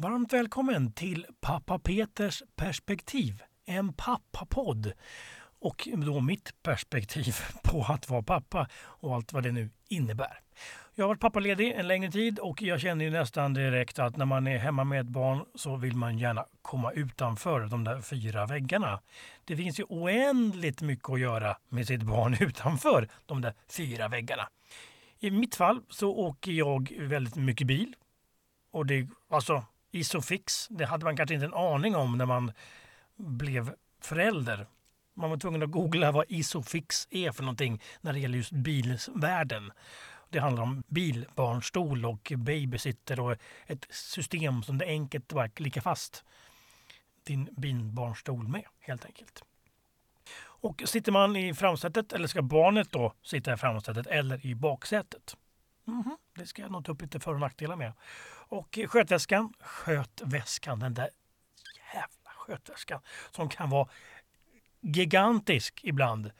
Varmt välkommen till Pappa Peters perspektiv, en pappapodd. Och då mitt perspektiv på att vara pappa och allt vad det nu innebär. Jag har varit pappaledig en längre tid och jag känner ju nästan direkt att när man är hemma med ett barn så vill man gärna komma utanför de där fyra väggarna. Det finns ju oändligt mycket att göra med sitt barn utanför de där fyra väggarna. I mitt fall så åker jag väldigt mycket bil. Och det, alltså Isofix, det hade man kanske inte en aning om när man blev förälder. Man var tvungen att googla vad Isofix är för någonting när det gäller just bilvärlden. Det handlar om bilbarnstol och babysitter och ett system som det enkelt att klicka fast din bilbarnstol med helt enkelt. Och sitter man i framsätet eller ska barnet då sitta i framsätet eller i baksätet? Mm -hmm. Det ska jag nog ta upp lite för och nackdelar med. Och eh, skötväskan, skötväskan, den där jävla skötväskan som kan vara gigantisk ibland.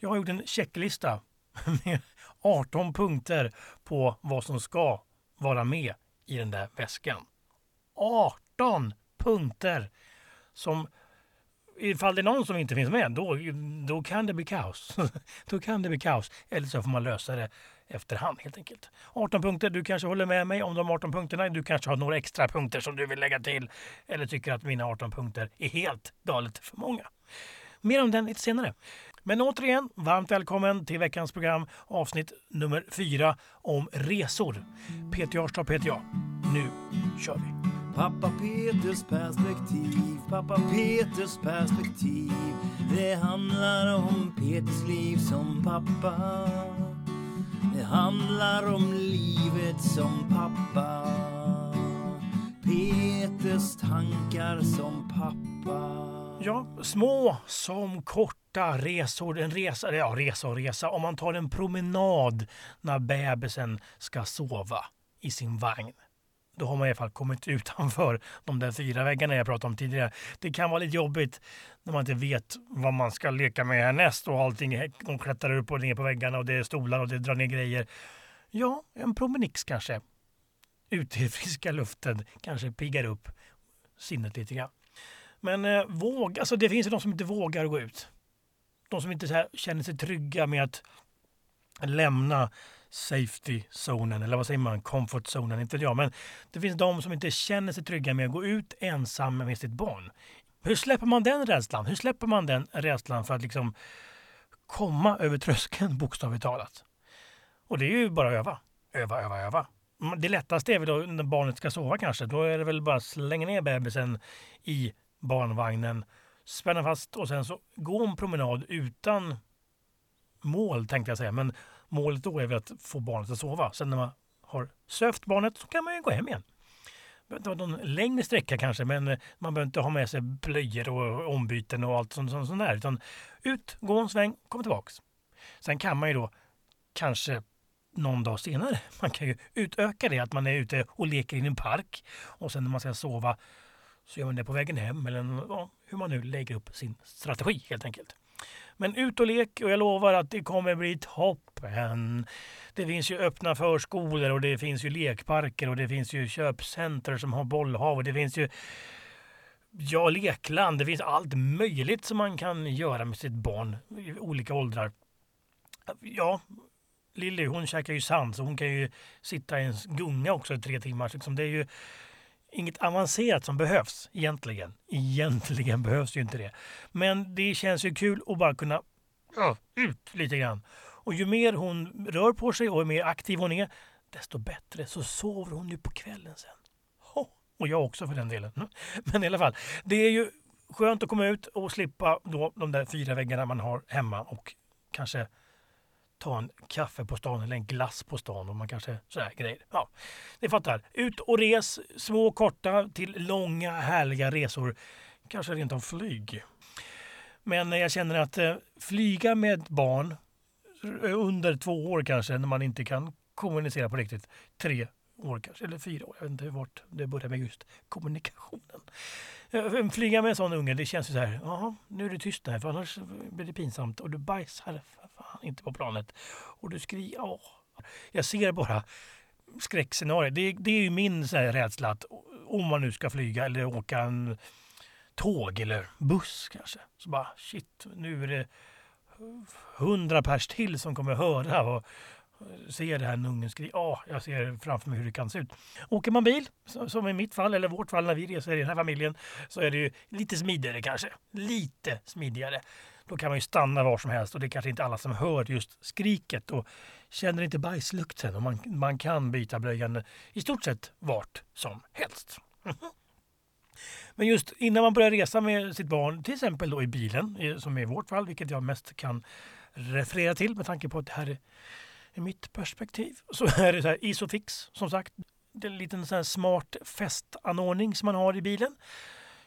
Jag har gjort en checklista med 18 punkter på vad som ska vara med i den där väskan. 18 punkter som ifall det är någon som inte finns med, då, då kan det bli kaos. då kan det bli kaos. Eller så får man lösa det efterhand helt enkelt. 18 punkter. Du kanske håller med mig om de 18 punkterna. Du kanske har några extra punkter som du vill lägga till. Eller tycker att mina 18 punkter är helt galet för många. Mer om den lite senare. Men återigen, varmt välkommen till veckans program, avsnitt nummer fyra om resor. Peter Jarstad heter jag. Nu kör vi! Pappa Peters perspektiv, pappa Peters perspektiv. Det handlar om Peters liv som pappa. Det handlar om livet som pappa. Peters tankar som pappa. Ja, små som korta resor. En resa, ja resa och resa. Om man tar en promenad när bebisen ska sova i sin vagn. Då har man i alla fall kommit utanför de där fyra väggarna jag pratade om tidigare. Det kan vara lite jobbigt när man inte vet vad man ska leka med härnäst och allting. De klättrar upp och ner på väggarna och det är stolar och det drar ner grejer. Ja, en promenix kanske. Ute i friska luften kanske piggar upp sinnet lite grann. Men eh, våg, alltså det finns ju de som inte vågar gå ut. De som inte här, känner sig trygga med att lämna safety-zonen, eller vad säger man, comfort-zonen, inte jag. Men det finns de som inte känner sig trygga med att gå ut ensam med sitt barn. Hur släpper man den rädslan? Hur släpper man den rädslan för att liksom komma över tröskeln bokstavligt talat? Och det är ju bara att öva. Öva, öva, öva. Det lättaste är väl då när barnet ska sova kanske. Då är det väl bara att slänga ner bebisen i barnvagnen, spänna fast och sen så gå en promenad utan mål tänkte jag säga. Men målet då är väl att få barnet att sova. Sen när man har sövt barnet så kan man ju gå hem igen. Det behöver inte vara någon längre sträcka kanske, men eh, man behöver inte ha med sig blöjor och ombyten och allt sånt, sånt, sånt där. Utan ut, gå en sväng, kom tillbaks. Sen kan man ju då kanske någon dag senare, man kan ju utöka det att man är ute och leker i en park och sen när man ska sova så gör man det på vägen hem eller ja, hur man nu lägger upp sin strategi helt enkelt. Men ut och lek och jag lovar att det kommer bli toppen. Det finns ju öppna förskolor och det finns ju lekparker och det finns ju köpcenter som har bollhav och det finns ju ja, lekland. Det finns allt möjligt som man kan göra med sitt barn i olika åldrar. Ja, Lilly hon käkar ju sand så hon kan ju sitta i en gunga också i tre timmar. Liksom det är ju inget avancerat som behövs egentligen. Egentligen behövs ju inte det. Men det känns ju kul att bara kunna ja, ut lite grann. Och ju mer hon rör på sig och ju mer aktiv hon är, desto bättre så sover hon ju på kvällen sen. Och jag också för den delen. Mm. Men i alla fall, det är ju skönt att komma ut och slippa då de där fyra väggarna man har hemma och kanske ta en kaffe på stan eller en glass på stan och man kanske sådär grejer. Ja, ni fattar. Ut och res, små korta till långa härliga resor. Kanske rent av flyg. Men jag känner att eh, flyga med barn eh, under två år kanske när man inte kan kommunicera på riktigt. Tre år kanske, eller fyra år. Jag vet inte vart det börjar med just kommunikationen. Eh, flyga med en sån unge, det känns ju så här, jaha, nu är det tyst här för annars blir det pinsamt och du bajsar fan inte på planet. Och du skriker, åh. Jag ser bara skräckscenarier. Det, det är ju min så här, rädsla att om man nu ska flyga eller åka en tåg eller buss kanske. Så bara shit, nu är det hundra pers till som kommer höra och ser det här när ungen. Ja, jag ser framför mig hur det kan se ut. Åker man bil, som i mitt fall, eller vårt fall när vi reser i den här familjen, så är det ju lite smidigare kanske. Lite smidigare. Då kan man ju stanna var som helst och det är kanske inte alla som hör just skriket och känner inte bajslukten och man, man kan byta blöjan i stort sett vart som helst. Men just innan man börjar resa med sitt barn, till exempel då i bilen, som i vårt fall, vilket jag mest kan referera till med tanke på att det här i mitt perspektiv, så är det så här Isofix som sagt. Det är en liten så smart fästanordning som man har i bilen.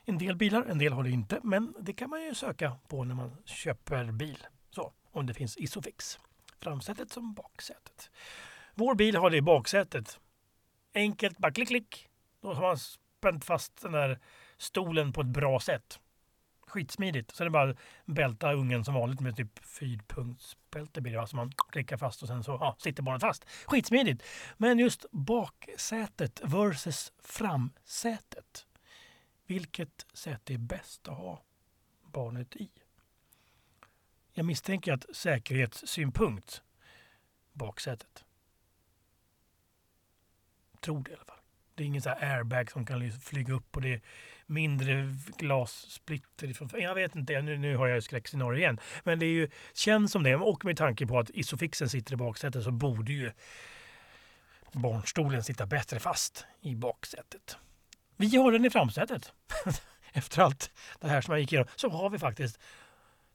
En del bilar, en del har det inte, men det kan man ju söka på när man köper bil. Så, om det finns Isofix. Framsätet som baksätet. Vår bil har det i baksätet. Enkelt, bara klick, klick. Då har man spänt fast den där stolen på ett bra sätt. Skitsmidigt. Så är det bara bälta ungen som vanligt med typ fyrpunktsbälte blir det. Alltså man klickar fast och sen så ja, sitter barnet fast. Skitsmidigt. Men just baksätet versus framsätet. Vilket säte är bäst att ha barnet i? Jag misstänker att säkerhetssynpunkt baksätet. Tror det i alla fall. Det är ingen så airbag som kan flyga upp och det är mindre glassplitter. Ifrån, jag vet inte, nu, nu har jag skräckscenario igen. Men det är ju, känns som det. Och med tanke på att isofixen sitter i baksätet så borde ju barnstolen sitta bättre fast i baksätet. Vi har den i framsätet. Efter allt det här som jag gick igenom så har vi faktiskt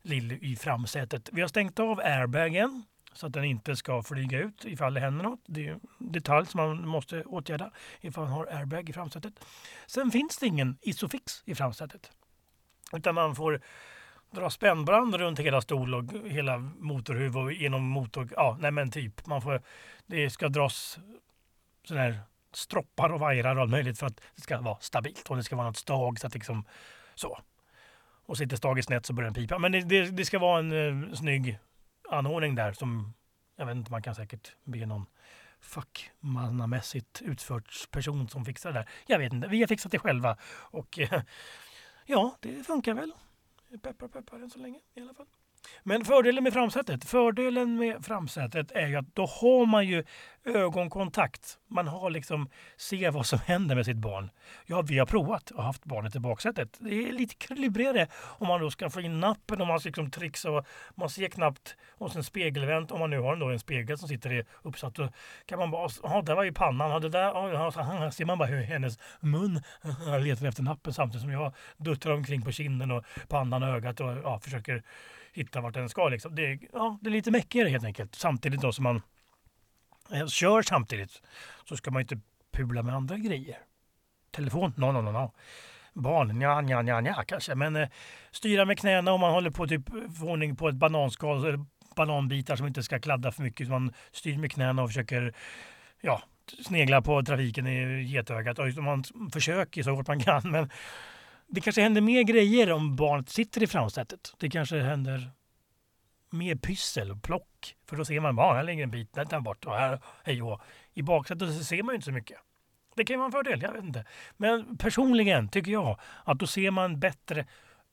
Lilly i framsätet. Vi har stängt av airbagen så att den inte ska flyga ut ifall det händer något. Det är en detalj som man måste åtgärda ifall man har airbag i framsätet. Sen finns det ingen isofix i framsätet. Utan man får dra spännband runt hela stol och hela motorhuv och genom motor... Ja, nej men typ. Man får, det ska dras sådana här stroppar och vajrar och allt möjligt för att det ska vara stabilt och det ska vara något stag så att liksom så. Och sitter staget snett så börjar den pipa. Men det, det, det ska vara en eh, snygg anordning där som jag vet inte, man kan säkert be någon fackmannamässigt utfört person som fixar det där. Jag vet inte, vi har fixat det själva och ja, det funkar väl. Peppar peppar än så länge i alla fall. Men fördelen med framsätet, fördelen med framsätet är ju att då har man ju ögonkontakt. Man har liksom, ser vad som händer med sitt barn. Ja, vi har provat och haft barnet i baksätet. Det är lite klurigare om man då ska få in nappen och man ska liksom trixa och man ser knappt och sen spegelvänt. Om man nu har en spegel som sitter uppsatt då kan man bara, ja där var ju pannan, ja, det där, ja, så ser man bara hur hennes mun letar efter nappen samtidigt som jag duttrar omkring på kinden och pannan och ögat och ja, försöker hitta vart den ska. Liksom. Det, ja, det är lite mäckigare helt enkelt. Samtidigt då som man eh, kör samtidigt så ska man inte pula med andra grejer. Telefon? No, no, no, no. Barn? Nja, nja, nja, nja, kanske. Men eh, styra med knäna om man håller på att typ, få ordning på ett bananskal eller bananbitar som inte ska kladda för mycket. Så man styr med knäna och försöker ja, snegla på trafiken i getögat. Och man försöker så hårt man kan. Men det kanske händer mer grejer om barnet sitter i framsätet. Det kanske händer mer pyssel och plock. För då ser man bara, här ligger en bit, den tar bort och här, hej och I baksätet så ser man ju inte så mycket. Det kan vara en fördel, jag vet inte. Men personligen tycker jag att då ser man bättre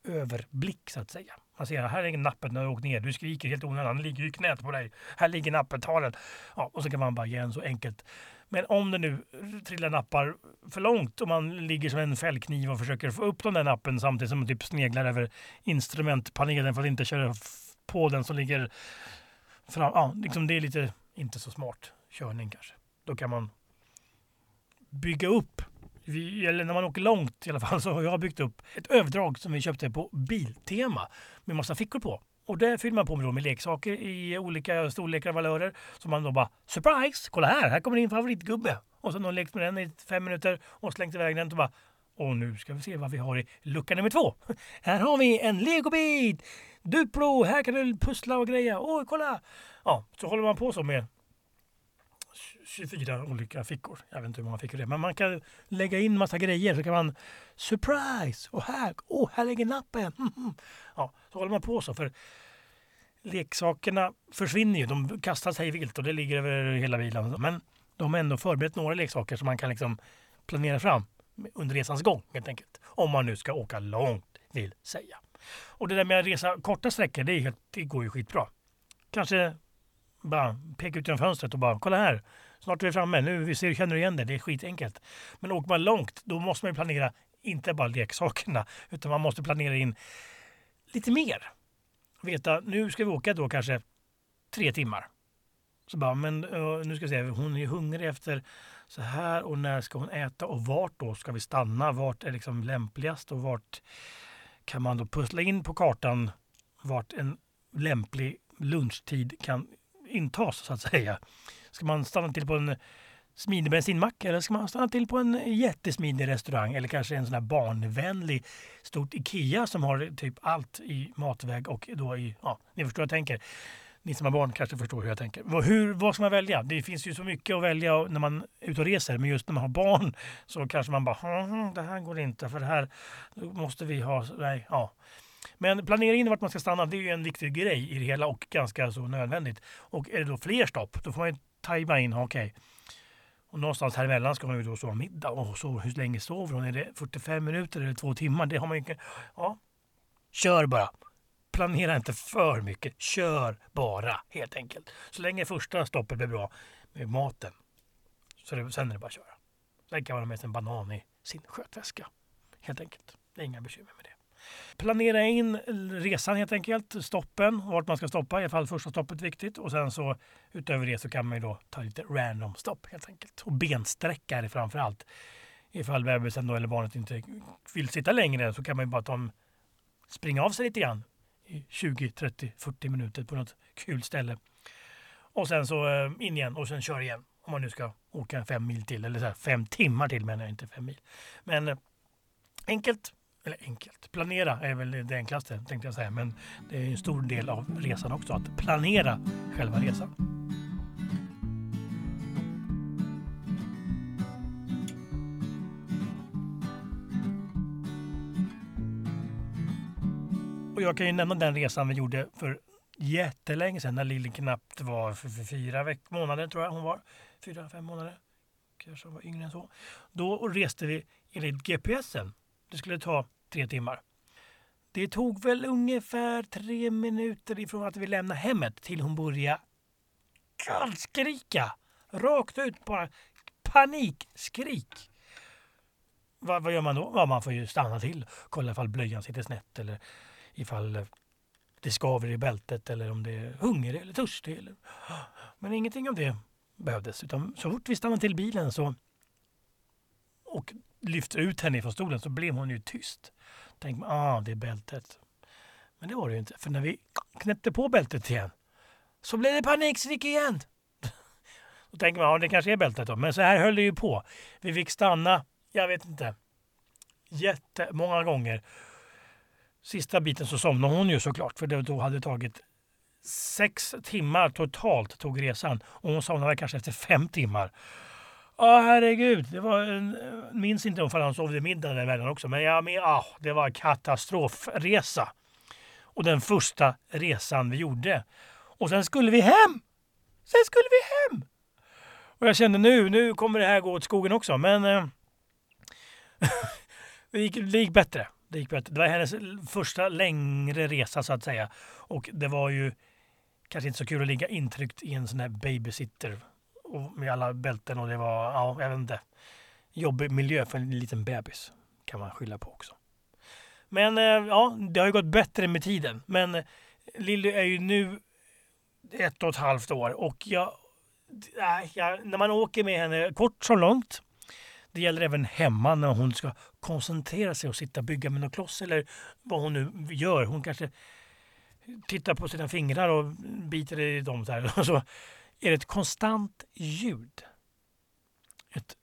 överblick så att säga. Man ser, här ligger nappet när har åkt ner, du skriker helt onödan, Han ligger i knät på dig. Här ligger nappet. ta den. Ja, och så kan man bara ge en så enkelt men om det nu trillar nappar för långt och man ligger som en fällkniv och försöker få upp den där nappen samtidigt som man typ sneglar över instrumentpanelen för att inte köra på den som ligger fram. Ja, liksom det är lite inte så smart körning kanske. Då kan man bygga upp, eller när man åker långt i alla fall, så har jag byggt upp ett överdrag som vi köpte på Biltema med massa fickor på. Och det fyller man på med, med leksaker i olika storlekar och valörer. Så man då bara surprise! Kolla här, här kommer din favoritgubbe. Och så har någon lekt med den i fem minuter och slängt iväg den och bara och nu ska vi se vad vi har i lucka nummer två. Här har vi en legobit! Duplo, här kan du pussla och greja. Oj, kolla! Ja, så håller man på så med 24 olika fickor. Jag vet inte hur många fickor det är, men man kan lägga in massa grejer. Så kan man surprise! Och här, oh, här ligger nappen! Ja, så håller man på så. För leksakerna försvinner ju. De kastas hej vilt och det ligger över hela bilen. Men de har ändå förberett några leksaker som man kan liksom planera fram. under resans gång helt enkelt. Om man nu ska åka långt vill säga. Och det där med att resa korta sträckor, det, är helt, det går ju skitbra. Kanske bara peka ut genom fönstret och bara kolla här. Snart är vi framme. Nu vi ser, känner du igen det. Det är skitenkelt. Men åker man långt, då måste man ju planera inte bara leksakerna, utan man måste planera in lite mer. Veta, nu ska vi åka då kanske tre timmar. Så bara, men nu ska vi se, hon är hungrig efter så här och när ska hon äta och vart då ska vi stanna? Vart är liksom lämpligast och vart kan man då pussla in på kartan vart en lämplig lunchtid kan intas så att säga. Ska man stanna till på en smidig bensinmack eller ska man stanna till på en jättesmidig restaurang eller kanske en sån här barnvänlig stort Ikea som har typ allt i matväg och då i, ja, ni förstår vad jag tänker. Ni som har barn kanske förstår hur jag tänker. Hur, vad ska man välja? Det finns ju så mycket att välja när man är ute och reser, men just när man har barn så kanske man bara, hm, det här går inte för det här måste vi ha. Nej, ja. Men planera in vart man ska stanna, det är ju en viktig grej i det hela och ganska så nödvändigt. Och är det då fler stopp, då får man ju tajma in, okej. Okay. Och någonstans här emellan ska man ju då sova middag. Och så, hur länge sover hon? Är det 45 minuter eller två timmar? Det har man ju Ja, kör bara. Planera inte för mycket. Kör bara helt enkelt. Så länge första stoppet blir bra med maten. Så det, sen är det bara att köra. Sen kan man ha med sig en banan i sin skötväska. Helt enkelt. Det är inga bekymmer med. Planera in resan helt enkelt, stoppen, vart man ska stoppa. I alla fall första stoppet är viktigt. Och sen så utöver det så kan man ju då ta lite random stopp helt enkelt. Och bensträcka är det framför allt. Ifall bebisen då eller barnet inte vill sitta längre så kan man ju bara ta en, springa av sig lite grann i 20, 30, 40 minuter på något kul ställe. Och sen så eh, in igen och sen kör igen. Om man nu ska åka fem mil till, eller så här, fem timmar till menar jag, inte fem mil. Men eh, enkelt, eller enkelt, planera är väl det enklaste tänkte jag säga. Men det är en stor del av resan också, att planera själva resan. Och jag kan ju nämna den resan vi gjorde för jättelänge sedan när Lilly knappt var för, för fyra veck månader tror jag hon var. Fyra, fem månader. Kanske hon var yngre än så. Då reste vi enligt GPSen. Det skulle ta tre timmar. Det tog väl ungefär tre minuter ifrån att vi lämnade hemmet till hon började gallskrika. Rakt ut bara panikskrik. Vad, vad gör man då? Ja, man får ju stanna till, kolla ifall blöjan sitter snett eller ifall det skaver i bältet eller om det är hungrig eller törstig. Eller... Men ingenting av det behövdes. Utan så fort vi stannade till bilen så och lyfte ut henne från stolen så blev hon ju tyst. Tänkte man, ah, det är bältet. Men det var det ju inte. För när vi knäppte på bältet igen så blev det panikstrick igen. Då tänker man, ja det kanske är bältet då. Men så här höll det ju på. Vi fick stanna, jag vet inte, jättemånga gånger. Sista biten så somnade hon ju såklart, för det då hade tagit sex timmar totalt tog resan. Och hon somnade kanske efter fem timmar. Ja, herregud. Det var en, eh, minns inte om han sov vid middag däremellan också, men ja, men, ah, det var katastrofresa. Och den första resan vi gjorde. Och sen skulle vi hem! Sen skulle vi hem! Och jag kände nu, nu kommer det här gå åt skogen också, men eh, det, gick, det gick bättre. Det gick bättre. Det var hennes första längre resa så att säga. Och det var ju kanske inte så kul att ligga intryckt i en sån här babysitter och med alla bälten och det var, ja, jag vet inte. Jobbig miljö för en liten bebis kan man skylla på också. Men eh, ja, det har ju gått bättre med tiden. Men eh, Lilly är ju nu ett och ett halvt år och jag, jag, när man åker med henne kort som långt det gäller även hemma när hon ska koncentrera sig och sitta och bygga med någon kloss eller vad hon nu gör. Hon kanske tittar på sina fingrar och biter i dem så här. Och så är det ett konstant ljud. Ett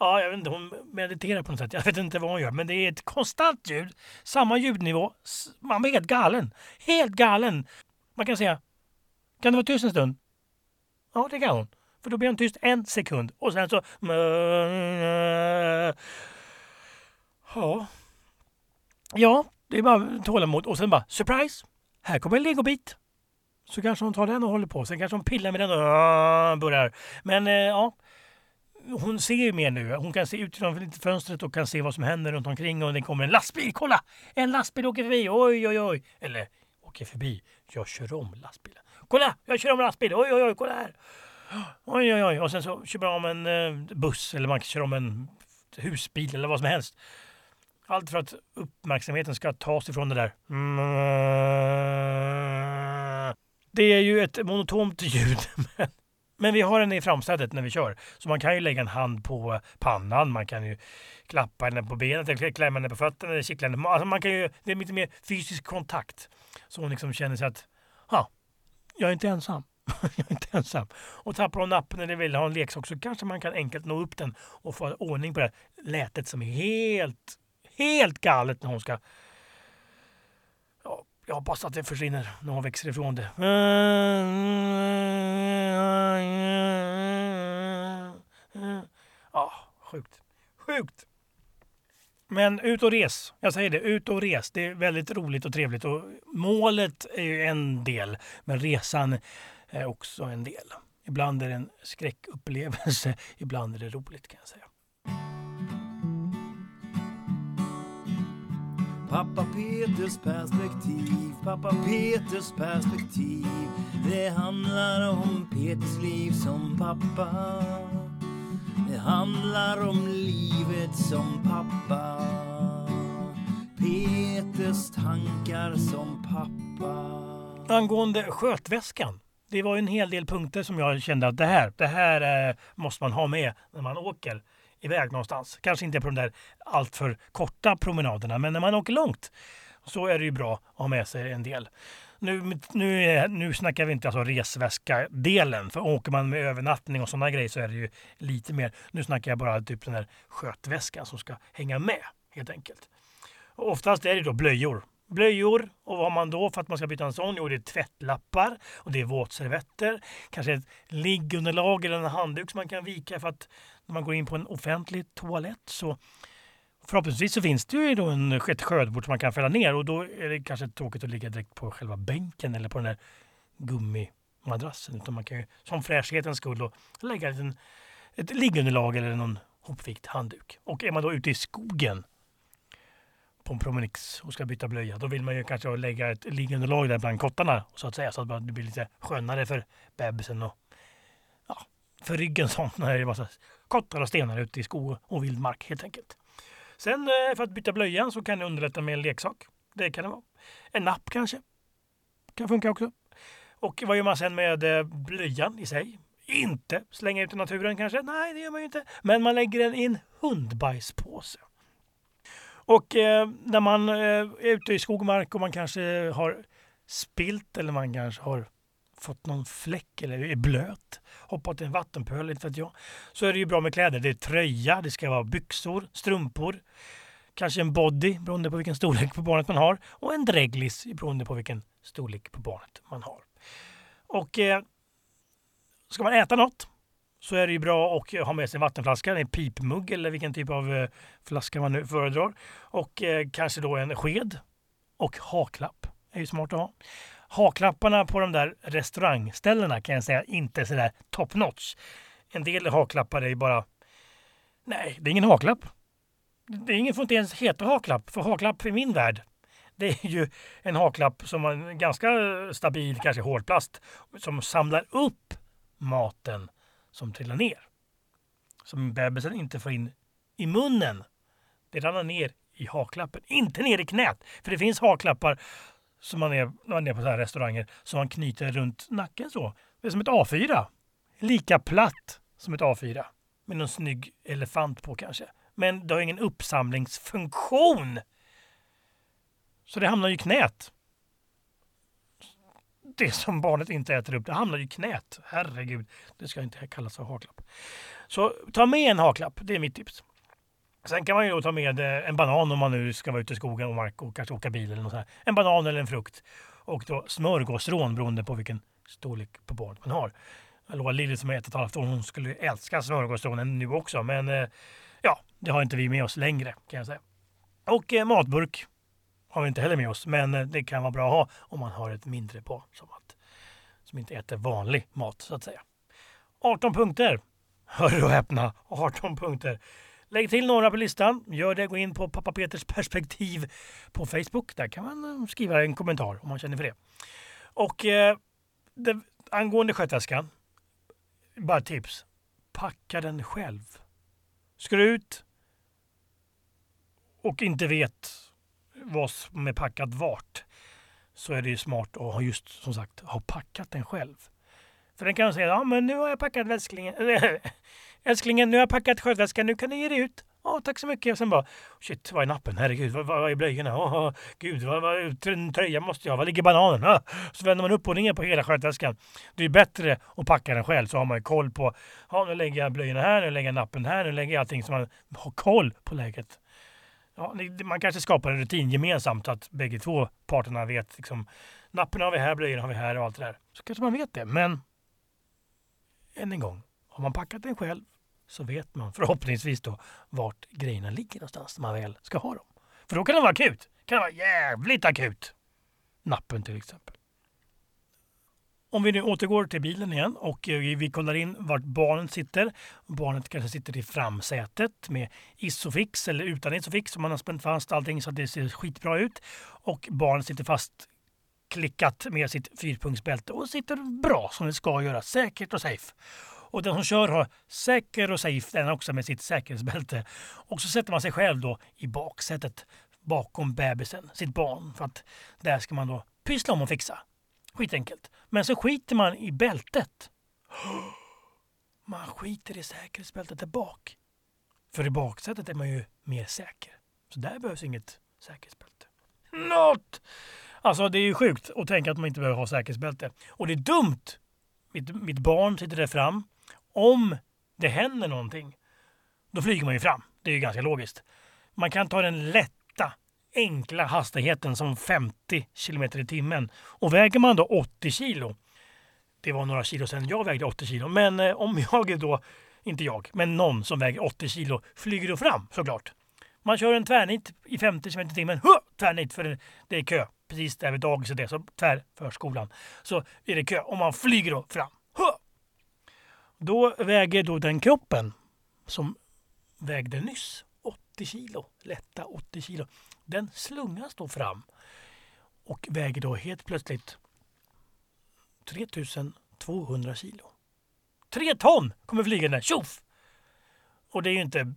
Ja, jag vet inte, hon mediterar på något sätt. Jag vet inte vad hon gör, men det är ett konstant ljud. Samma ljudnivå. Man blir helt galen. Helt galen. Man kan säga, kan du vara tyst en stund? Ja, det kan hon. För då blir hon tyst en sekund och sen så... Ja. Ja, det är bara tålamod och sen bara surprise! Här kommer en legobit. Så kanske hon tar den och håller på. Sen kanske hon pillar med den och börjar. Men eh, ja, hon ser ju mer nu. Hon kan se ut genom fönstret och kan se vad som händer runt omkring och det kommer en lastbil. Kolla! En lastbil åker förbi. Oj, oj, oj. Eller åker förbi. Jag kör om lastbilen. Kolla! Jag kör om lastbilen. Oj, oj, oj. Kolla här. Oj, oj, oj. Och sen så kör man om en eh, buss eller man kör om en husbil eller vad som helst. Allt för att uppmärksamheten ska tas ifrån det där. Mm. Det är ju ett monotont ljud. Men, men vi har den i framsätet när vi kör. Så man kan ju lägga en hand på pannan. Man kan ju klappa henne på benet, eller klämma henne på fötterna, eller kittla henne. Alltså man kan ju, det är lite mer fysisk kontakt. Så hon liksom känner sig att, ja, jag är inte ensam. jag är inte ensam. Och tappar hon nappen eller vill ha en leksak så kanske man kan enkelt nå upp den och få ordning på det lätet som är helt, helt galet när hon ska... Ja, jag hoppas att det försvinner när hon växer ifrån det. Ja, sjukt. Sjukt! Men ut och res. Jag säger det, ut och res. Det är väldigt roligt och trevligt. Och målet är ju en del, men resan är också en del. Ibland är det en skräckupplevelse, ibland är det roligt kan jag säga. Pappa Peters perspektiv, pappa Peters perspektiv. Det handlar om Peters liv som pappa. Det handlar om livet som pappa. Peters tankar som pappa. Angående skötväskan. Det var en hel del punkter som jag kände att det här, det här eh, måste man ha med när man åker iväg någonstans. Kanske inte på de där alltför korta promenaderna, men när man åker långt så är det ju bra att ha med sig en del. Nu, nu, är- nu snackar vi inte alltså resväska-delen, för åker man med övernattning och sådana grejer så är det ju lite mer. Nu snackar jag bara typ den där skötväskan som ska hänga med helt enkelt. Och oftast är det då blöjor. Blöjor och vad har man då för att man ska byta en sån? Jo, det är tvättlappar och det är våtservetter. Kanske ett liggunderlag eller en handduk som man kan vika för att när man går in på en offentlig toalett så förhoppningsvis så finns det ju då en, ett skötbord som man kan fälla ner och då är det kanske tråkigt att ligga direkt på själva bänken eller på den där gummimadrassen. Utan man kan ju som fräschhetens skull då lägga en, ett liggunderlag eller någon hopvikt handduk. Och är man då ute i skogen på en promenix och ska byta blöja, då vill man ju kanske lägga ett liggunderlag där bland kottarna så att säga, så att det blir lite skönare för bebisen och ja, för ryggen sånt när det är en massa kottar och stenar ute i skog och vildmark helt enkelt. Sen eh, för att byta blöjan så kan det underlätta med en leksak. Det kan det vara. En napp kanske. Kan funka också. Och vad gör man sen med eh, blöjan i sig? Inte slänga ut i naturen kanske? Nej, det gör man ju inte. Men man lägger den i en hundbajspåse. Och eh, när man eh, är ute i skog och mark och man kanske har spilt eller man kanske har fått någon fläck eller är blöt, hoppat i en vattenpöl, inte vet jag, så är det ju bra med kläder. Det är tröja, det ska vara byxor, strumpor, kanske en body beroende på vilken storlek på barnet man har och en dreglis beroende på vilken storlek på barnet man har. Och eh, ska man äta något så är det ju bra att ha med sig en vattenflaska, en pipmugg eller vilken typ av eh, flaska man nu föredrar. Och eh, kanske då en sked och haklapp är ju smart att ha. Haklapparna på de där restaurangställena kan jag säga inte är sådär top notch. En del haklappar är ju bara... Nej, det är ingen haklapp. Det är ingen får inte ens heta haklapp, för haklapp i min värld det är ju en haklapp som är ganska stabil, kanske hårdplast, som samlar upp maten som trillar ner. Som bebisen inte får in i munnen. Det ramlar ner i haklappen, inte ner i knät. För det finns haklappar som man är, när man är på så här restauranger som man knyter runt nacken så. Det är som ett A4. Lika platt som ett A4. Med någon snygg elefant på kanske. Men det har ingen uppsamlingsfunktion. Så det hamnar ju i knät. Det som barnet inte äter upp, det hamnar ju i knät. Herregud, det ska inte kallas för haklapp. Så ta med en haklapp, det är mitt tips. Sen kan man ju ta med eh, en banan om man nu ska vara ute i skogen och mark och kanske åka bil eller något sånt. En banan eller en frukt. Och då smörgåsrån beroende på vilken storlek på barnet man har. Jag Lilly som är ett och ett halvt år, hon skulle älska smörgåsrånen nu också. Men eh, ja, det har inte vi med oss längre kan jag säga. Och eh, matburk har vi inte heller med oss. Men eh, det kan vara bra att ha om man har ett mindre på som, att, som inte äter vanlig mat så att säga. 18 punkter Hör och häpna, 18 punkter. Lägg till några på listan. Gör det. Gå in på pappa Peters perspektiv på Facebook. Där kan man eh, skriva en kommentar om man känner för det. Och eh, det, angående skötväskan. Bara ett tips. Packa den själv. Ska du ut och inte vet vad som är packat vart så är det ju smart att ha just som sagt ha packat den själv. För den kan säga, ja men nu har jag packat väsklingen. Älsklingen, nu har jag packat skötväskan, nu kan du ge dig ut. Ja, tack så mycket. Och sen bara, shit, vad är nappen? Herregud, vad, vad är blöjorna? Oh, gud, vad, vad, en tröja måste jag ha. Var ligger bananen? Ah. Så vänder man upp och ner på hela skötväskan. Det är bättre att packa den själv så har man ju koll på, ja nu lägger jag blöjorna här, nu lägger jag nappen här, nu lägger jag allting så man har koll på läget. Ja, man kanske skapar en rutin gemensamt så att bägge två parterna vet liksom, nappen har vi här, blöjorna har vi här och allt det där. Så kanske man vet det, men än en gång, har man packat den själv så vet man förhoppningsvis då vart grejerna ligger någonstans när man väl ska ha dem. För då kan det vara akut. kan det vara jävligt akut. Nappen till exempel. Om vi nu återgår till bilen igen och eh, vi kollar in vart barnet sitter. Barnet kanske sitter i framsätet med Isofix eller utan Isofix om man har spänt fast allting så att det ser skitbra ut. Och barnet sitter fast klickat med sitt fyrpunktsbälte och sitter bra som det ska göra, säkert och safe. Och den som kör har säker och safe, den också med sitt säkerhetsbälte. Och så sätter man sig själv då i baksätet bakom bebisen, sitt barn. För att där ska man då pyssla om och fixa. Skitenkelt. Men så skiter man i bältet. Man skiter i säkerhetsbältet där bak. För i baksätet är man ju mer säker. Så där behövs inget säkerhetsbälte. Något! Alltså det är ju sjukt att tänka att man inte behöver ha säkerhetsbälte. Och det är dumt. Mitt, mitt barn sitter där fram. Om det händer någonting, då flyger man ju fram. Det är ju ganska logiskt. Man kan ta den lätt enkla hastigheten som 50 km i timmen. Och väger man då 80 kilo, det var några kilo sedan jag vägde 80 kilo, men eh, om jag då, inte jag, men någon som väger 80 kilo flyger då fram såklart. Man kör en tvärnit i 50 km i timmen. Huh! Tvärnit för det är kö precis där vid dagiset det, så tvärförskolan, så är det kö och man flyger då fram. Då väger då den kroppen som vägde nyss 80 kilo, lätta 80 kilo, den slungas då fram och väger då helt plötsligt 3200 kilo. Tre ton kommer flygande, tjoff! Och det är ju inte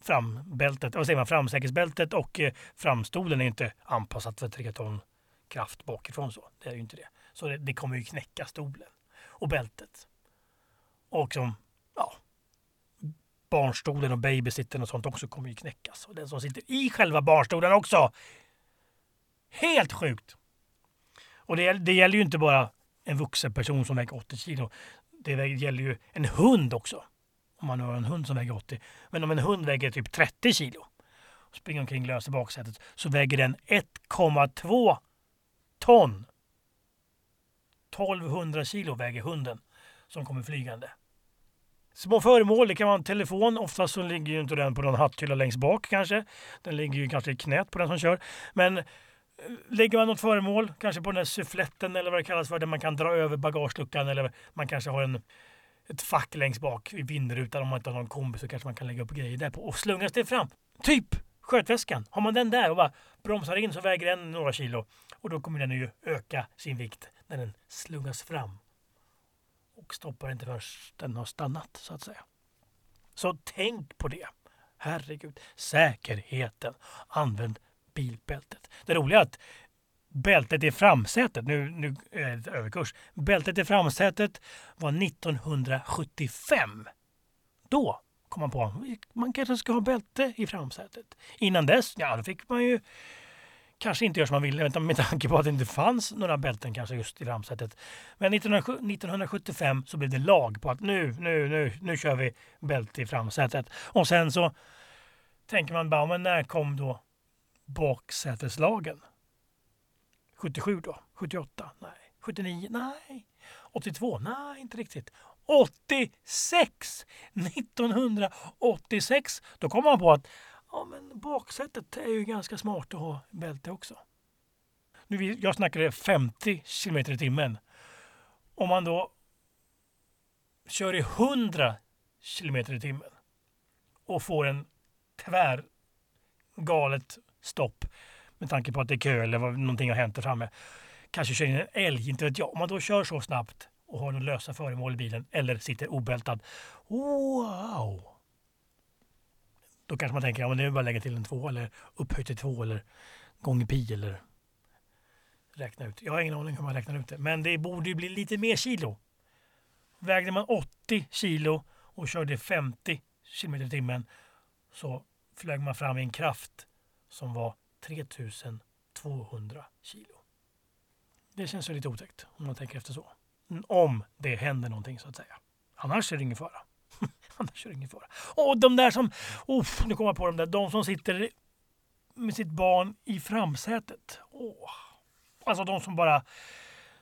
frambältet, vad säger man, framsäkerhetsbältet och eh, framstolen är inte anpassat för tre ton kraft bakifrån. Så. Det är ju inte det. Så det, det kommer ju knäcka stolen och bältet. Och som, ja, barnstolen och babysitten och sånt också kommer ju knäckas. Och den som sitter i själva barnstolen också. Helt sjukt! Och det, det gäller ju inte bara en vuxen person som väger 80 kilo. Det gäller ju en hund också om man har en hund som väger 80. Men om en hund väger typ 30 kilo och springer omkring lös i baksätet så väger den 1,2 ton. 1200 kilo väger hunden som kommer flygande. Små föremål, det kan vara en telefon. Oftast så ligger ju inte den på någon hatthylla längst bak kanske. Den ligger ju kanske i knät på den som kör. Men eh, lägger man något föremål, kanske på den där suffletten eller vad det kallas för, där man kan dra över bagageluckan eller man kanske har en ett fack längst bak i vindrutan om man inte har någon kombi så kanske man kan lägga upp grejer där på och slungas det fram. Typ skötväskan. Har man den där och bara bromsar in så väger den några kilo och då kommer den ju öka sin vikt när den slungas fram. Och stoppar inte förrän den har stannat så att säga. Så tänk på det. Herregud. Säkerheten. Använd bilbältet. Det roliga är att bältet i framsätet, nu, nu eh, är det överkurs, bältet i framsätet var 1975. Då kom man på att man kanske ska ha bälte i framsätet. Innan dess, ja då fick man ju kanske inte gör som man ville med tanke på att det inte fanns några bälten kanske just i framsätet. Men 1975 så blev det lag på att nu, nu, nu, nu kör vi bälte i framsätet. Och sen så tänker man bara, men när kom då baksäteslagen? 77 då? 78? Nej. 79? Nej. 82? Nej, inte riktigt. 86! 1986! Då kom man på att ja, men baksätet är ju ganska smart att ha bälte också. Nu, jag snackade 50 km i timmen. Om man då kör i 100 kilometer i timmen och får en tvär galet stopp med tanke på att det är kö eller vad, någonting har hänt där framme. Kanske kör in en älg, inte vet jag. Om man då kör så snabbt och har några lösa föremål i bilen eller sitter obältad. Wow! Då kanske man tänker att ja, det är bara att lägga till en två eller upphöjt till två eller gånger pi eller räkna ut. Jag har ingen aning hur man räknar ut det. Men det borde ju bli lite mer kilo. Vägde man 80 kilo och körde 50 kilometer i timmen så flög man fram i en kraft som var 3200 kilo. Det känns ju lite otäckt om man tänker efter så. Om det händer någonting så att säga. Annars är det ingen fara. Annars är det ingen fara. Och de där som, oh, nu kommer jag på de där, de som sitter med sitt barn i framsätet. Oh. Alltså de som bara,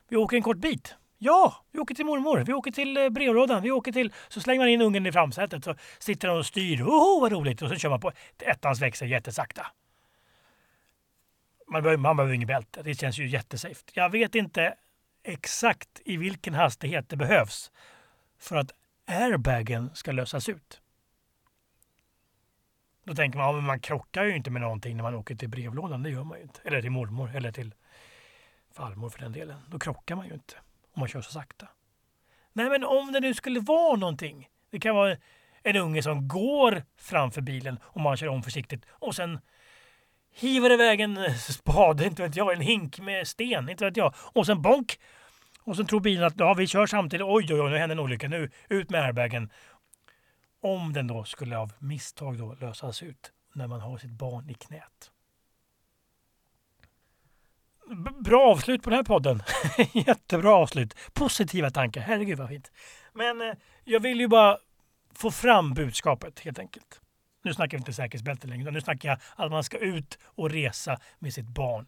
vi åker en kort bit. Ja, vi åker till mormor, vi åker till eh, brevlådan, vi åker till... Så slänger man in ungen i framsätet så sitter den och styr. Oh, vad roligt! Och så kör man på ettans växel jättesakta. Man behöver, man behöver inget bälte. Det känns ju jättesafe. Jag vet inte exakt i vilken hastighet det behövs för att airbagen ska lösas ut. Då tänker man, ja, man krockar ju inte med någonting när man åker till brevlådan. Det gör man ju inte. Eller till mormor eller till farmor för den delen. Då krockar man ju inte om man kör så sakta. Nej, men om det nu skulle vara någonting. Det kan vara en unge som går framför bilen och man kör om försiktigt och sen hivar iväg en spade, inte vet jag, en hink med sten, inte vet jag. Och sen bonk! Och så tror bilen att ja, vi kör samtidigt. Oj, oj, oj, nu händer en olycka. Nu ut med airbagen. Om den då skulle av misstag då lösas ut när man har sitt barn i knät. Bra avslut på den här podden. Jättebra avslut. Positiva tankar. Herregud vad fint. Men eh, jag vill ju bara få fram budskapet helt enkelt. Nu snackar vi inte säkerhetsbälte längre. Nu snackar jag att man ska ut och resa med sitt barn.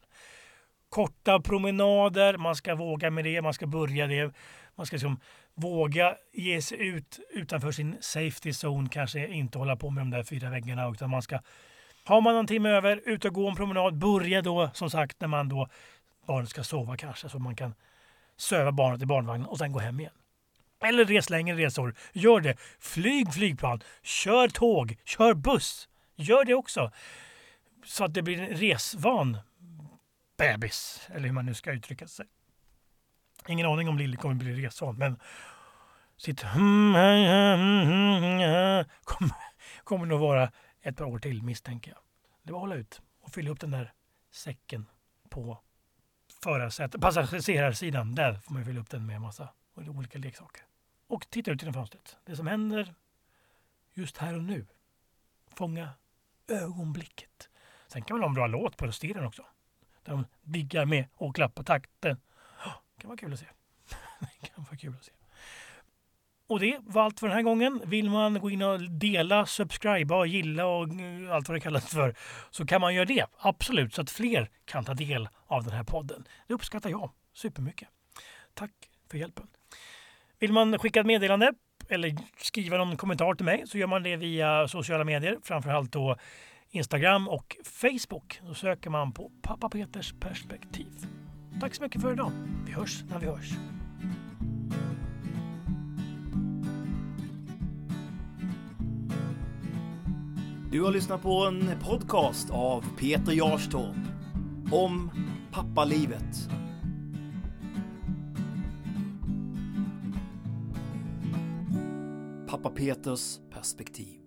Korta promenader, man ska våga med det, man ska börja det. Man ska liksom våga ge sig ut utanför sin safety zone, kanske inte hålla på med de där fyra väggarna. Utan man ska, har man någon timme över, ut och gå en promenad. Börja då som sagt när man då barnet ska sova kanske, så man kan söva barnet i barnvagnen och sen gå hem igen. Eller res längre resor. Gör det. Flyg flygplan. Kör tåg. Kör buss. Gör det också. Så att det blir en resvan bebis. Eller hur man nu ska uttrycka sig. Ingen aning om Lilly kommer bli resvan, men sitt hm, hm, hm, kommer, kommer nog vara ett par år till misstänker jag. Det var att hålla ut och fylla upp den där säcken på förarsätet, passagerarsidan. Där får man fylla upp den med en massa olika leksaker och titta ut genom fönstret. Det som händer just här och nu. Fånga ögonblicket. Sen kan man ha en bra låt på stereon också. Där de diggar med och klappar takten. Det kan vara kul att se. Det kan vara kul att se. Och det var allt för den här gången. Vill man gå in och dela, subscriba och gilla och eh, allt vad det kallas för så kan man göra det. Absolut, så att fler kan ta del av den här podden. Det uppskattar jag supermycket. Tack för hjälpen. Vill man skicka ett meddelande eller skriva någon kommentar till mig så gör man det via sociala medier, framförallt då Instagram och Facebook. Då söker man på Pappa Peters perspektiv. Tack så mycket för idag. Vi hörs när vi hörs. Du har lyssnat på en podcast av Peter Jarstorp om pappalivet. Pappa Peters perspektiv.